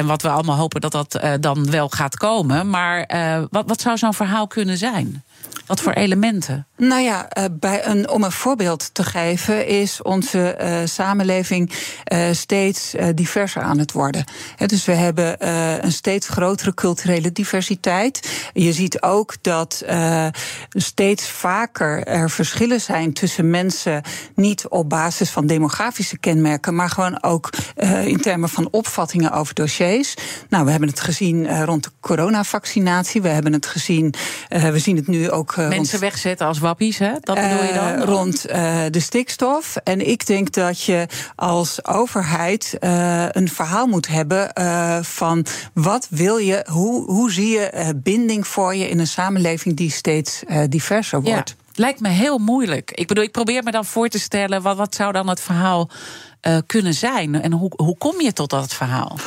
En wat we allemaal hopen dat dat uh, dan wel gaat komen. Maar uh, wat, wat zou zo'n verhaal kunnen zijn? Wat voor elementen? Nou ja, uh, bij een, om een voorbeeld te geven, is onze uh, samenleving uh, steeds diverser aan het worden. Dus we hebben een steeds grotere culturele diversiteit. Je ziet ook dat steeds vaker er verschillen zijn tussen mensen, niet op basis van demografische kenmerken, maar gewoon ook in termen van opvattingen over dossiers. Nou, we hebben het gezien rond de coronavaccinatie. We hebben het gezien, we zien het nu ook Mensen rond, wegzetten als wappies, hè? Dat bedoel je dan? Uh, rond uh, de stikstof. En ik denk dat je als overheid een verhaal moet hebben van wat wil je, hoe, hoe zie je binding voor je in een samenleving die steeds diverser wordt. Ja. Lijkt me heel moeilijk. Ik bedoel, ik probeer me dan voor te stellen, wat, wat zou dan het verhaal uh, kunnen zijn? En hoe, hoe kom je tot dat verhaal?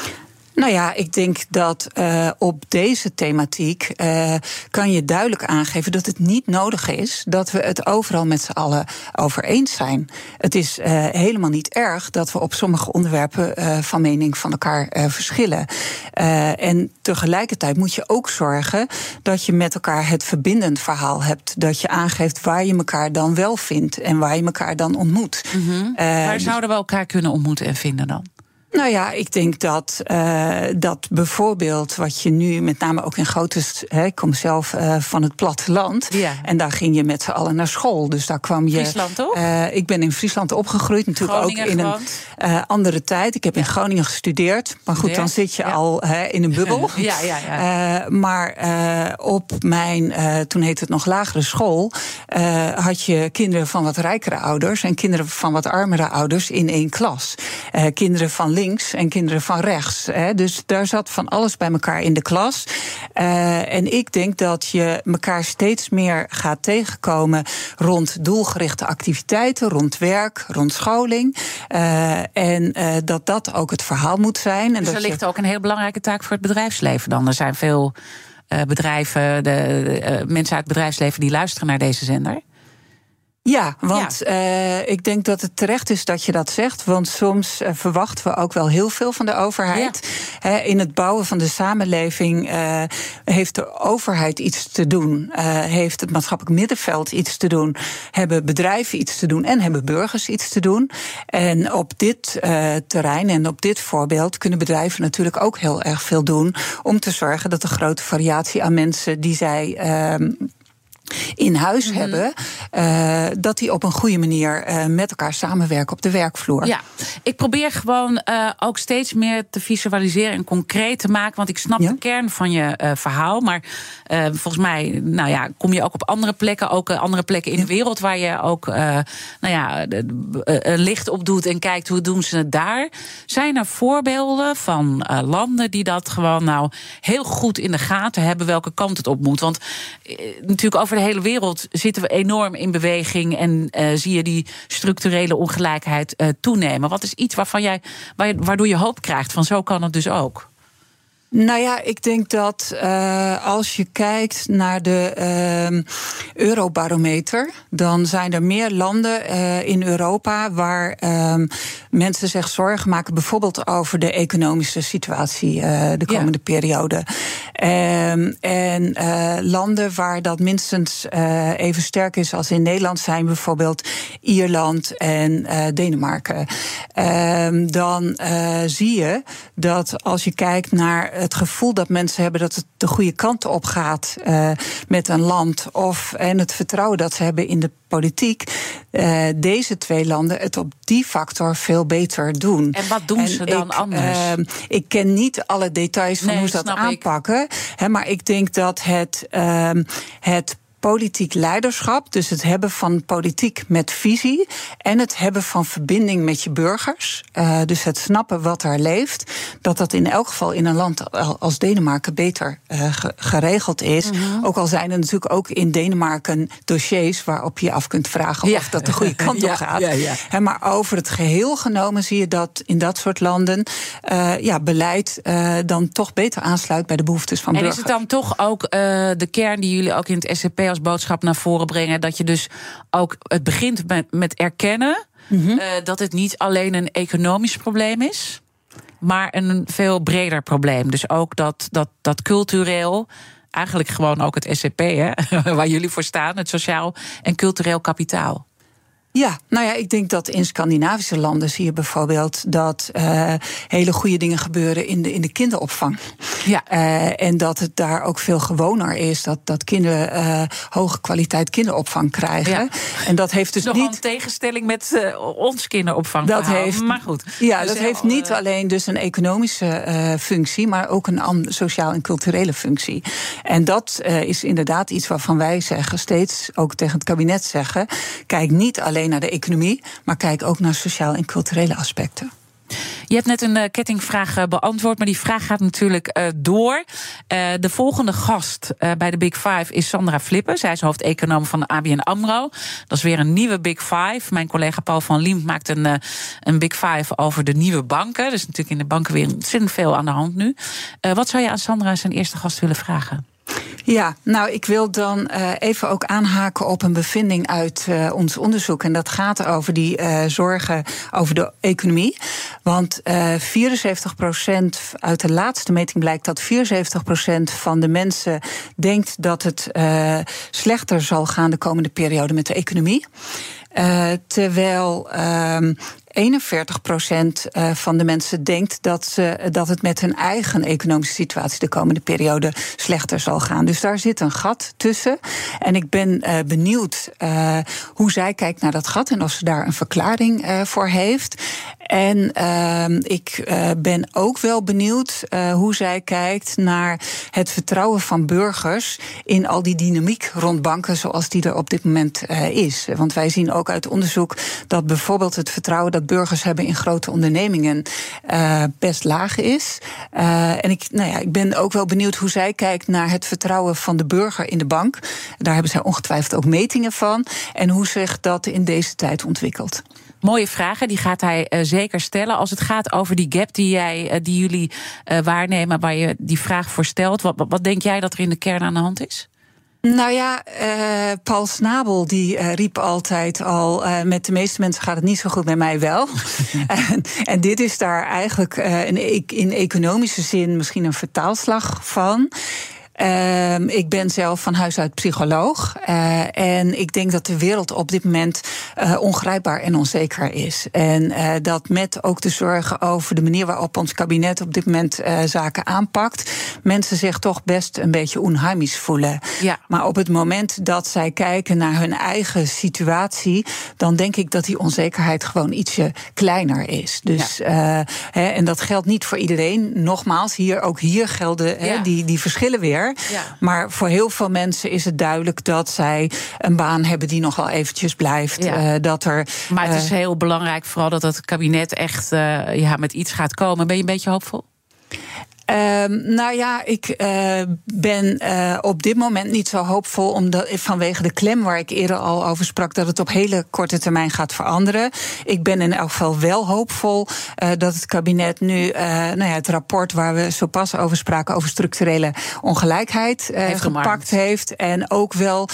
Nou ja, ik denk dat uh, op deze thematiek uh, kan je duidelijk aangeven dat het niet nodig is dat we het overal met z'n allen over eens zijn. Het is uh, helemaal niet erg dat we op sommige onderwerpen van mening van elkaar verschillen. en tegelijkertijd moet je ook zorgen dat je met elkaar het verbindend verhaal hebt. Dat je aangeeft waar je elkaar dan wel vindt en waar je elkaar dan ontmoet. Mm -hmm. waar zouden we elkaar kunnen ontmoeten en vinden dan? Nou ja, ik denk dat, uh, dat bijvoorbeeld wat je nu met name ook in grote. Hè, ik kom zelf uh, van het platteland. Ja. En daar ging je met z'n allen naar school. Dus daar kwam je. Friesland toch? Uh, ik ben in Friesland opgegroeid, natuurlijk Groningen ook in een andere tijd. Ik heb ja. in Groningen gestudeerd. Maar goed, dan zit je ja. al hè, in een bubbel. ja, ja, ja. maar op mijn, toen heette het nog lagere school, had je kinderen van wat rijkere ouders en kinderen van wat armere ouders in één klas. kinderen van links en kinderen van rechts. Hè. Dus daar zat van alles bij elkaar in de klas. Uh, en ik denk dat je elkaar steeds meer gaat tegenkomen rond doelgerichte activiteiten, rond werk, rond scholing. Uh, en uh, dat dat ook het verhaal moet zijn. En dus dat er ligt je... ook een heel belangrijke taak voor het bedrijfsleven dan. Er zijn veel bedrijven, de, mensen uit het bedrijfsleven die luisteren naar deze zender? Ja, want Uh, ik denk dat het terecht is dat je dat zegt. Want soms uh, verwachten we ook wel heel veel van de overheid. Ja. in het bouwen van de samenleving uh, heeft de overheid iets te doen. heeft het maatschappelijk middenveld iets te doen. Hebben bedrijven iets te doen. En hebben burgers iets te doen. En op dit terrein en op dit voorbeeld kunnen bedrijven natuurlijk ook heel erg veel doen. Om te zorgen dat de grote variatie aan mensen die zij ehm, in huis mhm. hebben, uh, dat die op een goede manier uh, met elkaar samenwerken op de werkvloer. Ja, ik probeer gewoon uh, ook steeds meer te visualiseren en concreet te maken, want ik snap ja? de kern van je verhaal, maar volgens mij, nou ja, kom je ook op andere plekken, ook andere plekken in ja. de wereld waar je ook, nou ja, licht op doet en kijkt hoe doen ze het daar. Zijn er voorbeelden van landen die dat gewoon nou heel goed in de gaten hebben welke kant het op moet? Want natuurlijk over de hele wereld zitten we enorm in beweging en uh, zie je die structurele ongelijkheid uh, toenemen. Wat is iets waarvan jij, waardoor je hoop krijgt van zo kan het dus ook? Nou ja, ik denk dat uh, als je kijkt naar de uh, eurobarometer, dan zijn er meer landen uh, in Europa waar uh, mensen zich zorgen maken, bijvoorbeeld over de economische situatie de komende ja. periode. Um, en landen waar dat minstens even sterk is als in Nederland zijn bijvoorbeeld Ierland en Denemarken. Dan zie je dat als je kijkt naar het gevoel dat mensen hebben dat het de goede kant op gaat uh, met een land. Of, en het vertrouwen dat ze hebben in de politiek. Uh, deze twee landen het op die factor veel beter doen. En wat doen en ze dan ik, anders? Uh, ik ken niet alle details van nee, hoe ze dat aanpakken. Hè, maar ik denk dat het, het politiek leiderschap, dus het hebben van politiek met visie en het hebben van verbinding met je burgers, uh, dus het snappen wat er leeft, dat dat in elk geval in een land als Denemarken beter uh, geregeld is. Mm -hmm. Ook al zijn er natuurlijk ook in Denemarken dossiers waarop je af kunt vragen ja. of dat de goede kant ja, op gaat. Ja, maar over het geheel genomen zie je dat in dat soort landen uh, ja, beleid dan toch beter aansluit bij de behoeftes van en burgers. En is het dan toch ook de kern die jullie ook in het SCP als boodschap naar voren brengen. Dat je dus ook het begint met, met erkennen mm -hmm. uh, dat het niet alleen een economisch probleem is, maar een veel breder probleem. Dus ook dat, dat, dat cultureel. Eigenlijk gewoon ook het SCP, hè, waar jullie voor staan, het sociaal en cultureel kapitaal. Ja, nou ja, ik denk dat in Scandinavische landen zie je bijvoorbeeld dat uh, hele goede dingen gebeuren in de, in de kinderopvang. Ja. Uh, en dat het daar ook veel gewoner is dat, dat kinderen uh, hoge kwaliteit kinderopvang krijgen. Ja. En dat heeft dus Nog niet. een tegenstelling met ons kinderopvang. Dat heeft, maar goed. Ja, dus dat heeft niet alleen dus een economische functie, maar ook een sociaal en culturele functie. En dat is inderdaad iets waarvan wij zeggen, steeds ook tegen het kabinet zeggen: kijk niet alleen naar de economie, maar kijk ook naar sociaal en culturele aspecten. Je hebt net een uh, kettingvraag uh, beantwoord, maar die vraag gaat natuurlijk uh, door. de volgende gast bij de Big Five is Sandra Flippen. Zij is hoofdeconoom van de ABN AMRO. Dat is weer een nieuwe Big Five. Mijn collega Paul van Liemt maakt een, een Big Five over de nieuwe banken. Is natuurlijk in de banken weer ontzettend veel aan de hand nu. wat zou je aan Sandra zijn eerste gast willen vragen? Ja, nou, ik wil dan uh, even ook aanhaken op een bevinding uit uh, ons onderzoek. En dat gaat over die uh, zorgen over de economie. Want 74 procent uit de laatste meting blijkt dat 74 procent van de mensen denkt dat het slechter zal gaan de komende periode met de economie. Terwijl uh, 41 procent eh, van de mensen denkt dat, ze, dat het met hun eigen economische situatie de komende periode slechter zal gaan. Dus daar zit een gat tussen. En ik ben uh, benieuwd uh, hoe zij kijkt naar dat gat en of ze daar een verklaring voor heeft. En ik ben ook wel benieuwd hoe zij kijkt naar het vertrouwen van burgers in al die dynamiek rond banken zoals die er op dit moment is. Want wij zien ook uit onderzoek dat bijvoorbeeld het vertrouwen dat burgers hebben in grote ondernemingen uh, best laag is. Uh, en ik, nou ja, ik ben ook wel benieuwd hoe zij kijkt naar het vertrouwen van de burger in de bank. Daar hebben zij ongetwijfeld ook metingen van. En hoe zich dat in deze tijd ontwikkelt. Mooie vragen, die gaat hij uh, zeker stellen. Als het gaat over die gap die, jij, die jullie waarnemen, waar je die vraag voor stelt, wat, wat denk jij dat er in de kern aan de hand is? Nou ja, uh, Paul Snabel die uh, riep altijd al: uh, met de meeste mensen gaat het niet zo goed, met mij wel. en, en, dit is daar eigenlijk in, in economische zin misschien een vertaalslag van. Uh, ik ben zelf van huis uit psycholoog. Uh, en ik denk dat de wereld op dit moment uh, ongrijpbaar en onzeker is. En uh, dat met ook de zorgen over de manier waarop ons kabinet op dit moment zaken aanpakt, mensen zich toch best een beetje onheimisch voelen. Ja. Maar op het moment dat zij kijken naar hun eigen situatie, dan denk ik dat die onzekerheid gewoon ietsje kleiner is. Dus, ja. hè, en dat geldt niet voor iedereen. Nogmaals, hier, ook hier gelden ja. hè, die, die verschillen weer. Ja. Maar voor heel veel mensen is het duidelijk dat zij een baan hebben die nog wel eventjes blijft. Ja. Uh, dat er, maar het is uh, heel belangrijk, vooral dat het kabinet echt uh, ja, met iets gaat komen. Ben je een beetje hoopvol? Uh, nou ja, ik uh, ben uh, op dit moment niet zo hoopvol, omdat, vanwege de klem waar ik eerder al over sprak, dat het op hele korte termijn gaat veranderen. Ik ben in elk geval wel hoopvol uh, dat het kabinet nu nou ja, het rapport waar we zo pas over spraken, over structurele ongelijkheid, heeft gepakt heeft. En ook wel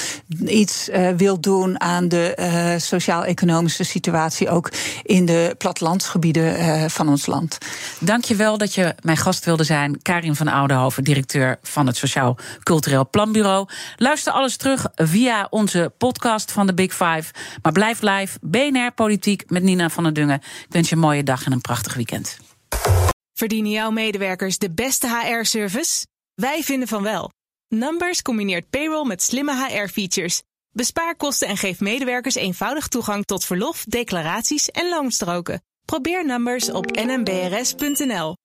iets wil doen aan de sociaal-economische situatie, ook in de plattelandsgebieden van ons land. Dank je wel dat je mijn gast wilde Karin van Oudenhoven, directeur van het Sociaal Cultureel Planbureau. Luister alles terug via onze podcast van de Big Five. Maar blijf live. BNR Politiek met Nina van der Dungen. Ik wens je een mooie dag en een prachtig weekend. Verdienen jouw medewerkers de beste HR-service? Wij vinden van wel. Numbers combineert payroll met slimme HR-features. Bespaar kosten en geef medewerkers eenvoudig toegang tot verlof, declaraties en loonstroken. Probeer Numbers op nmbrs.nl.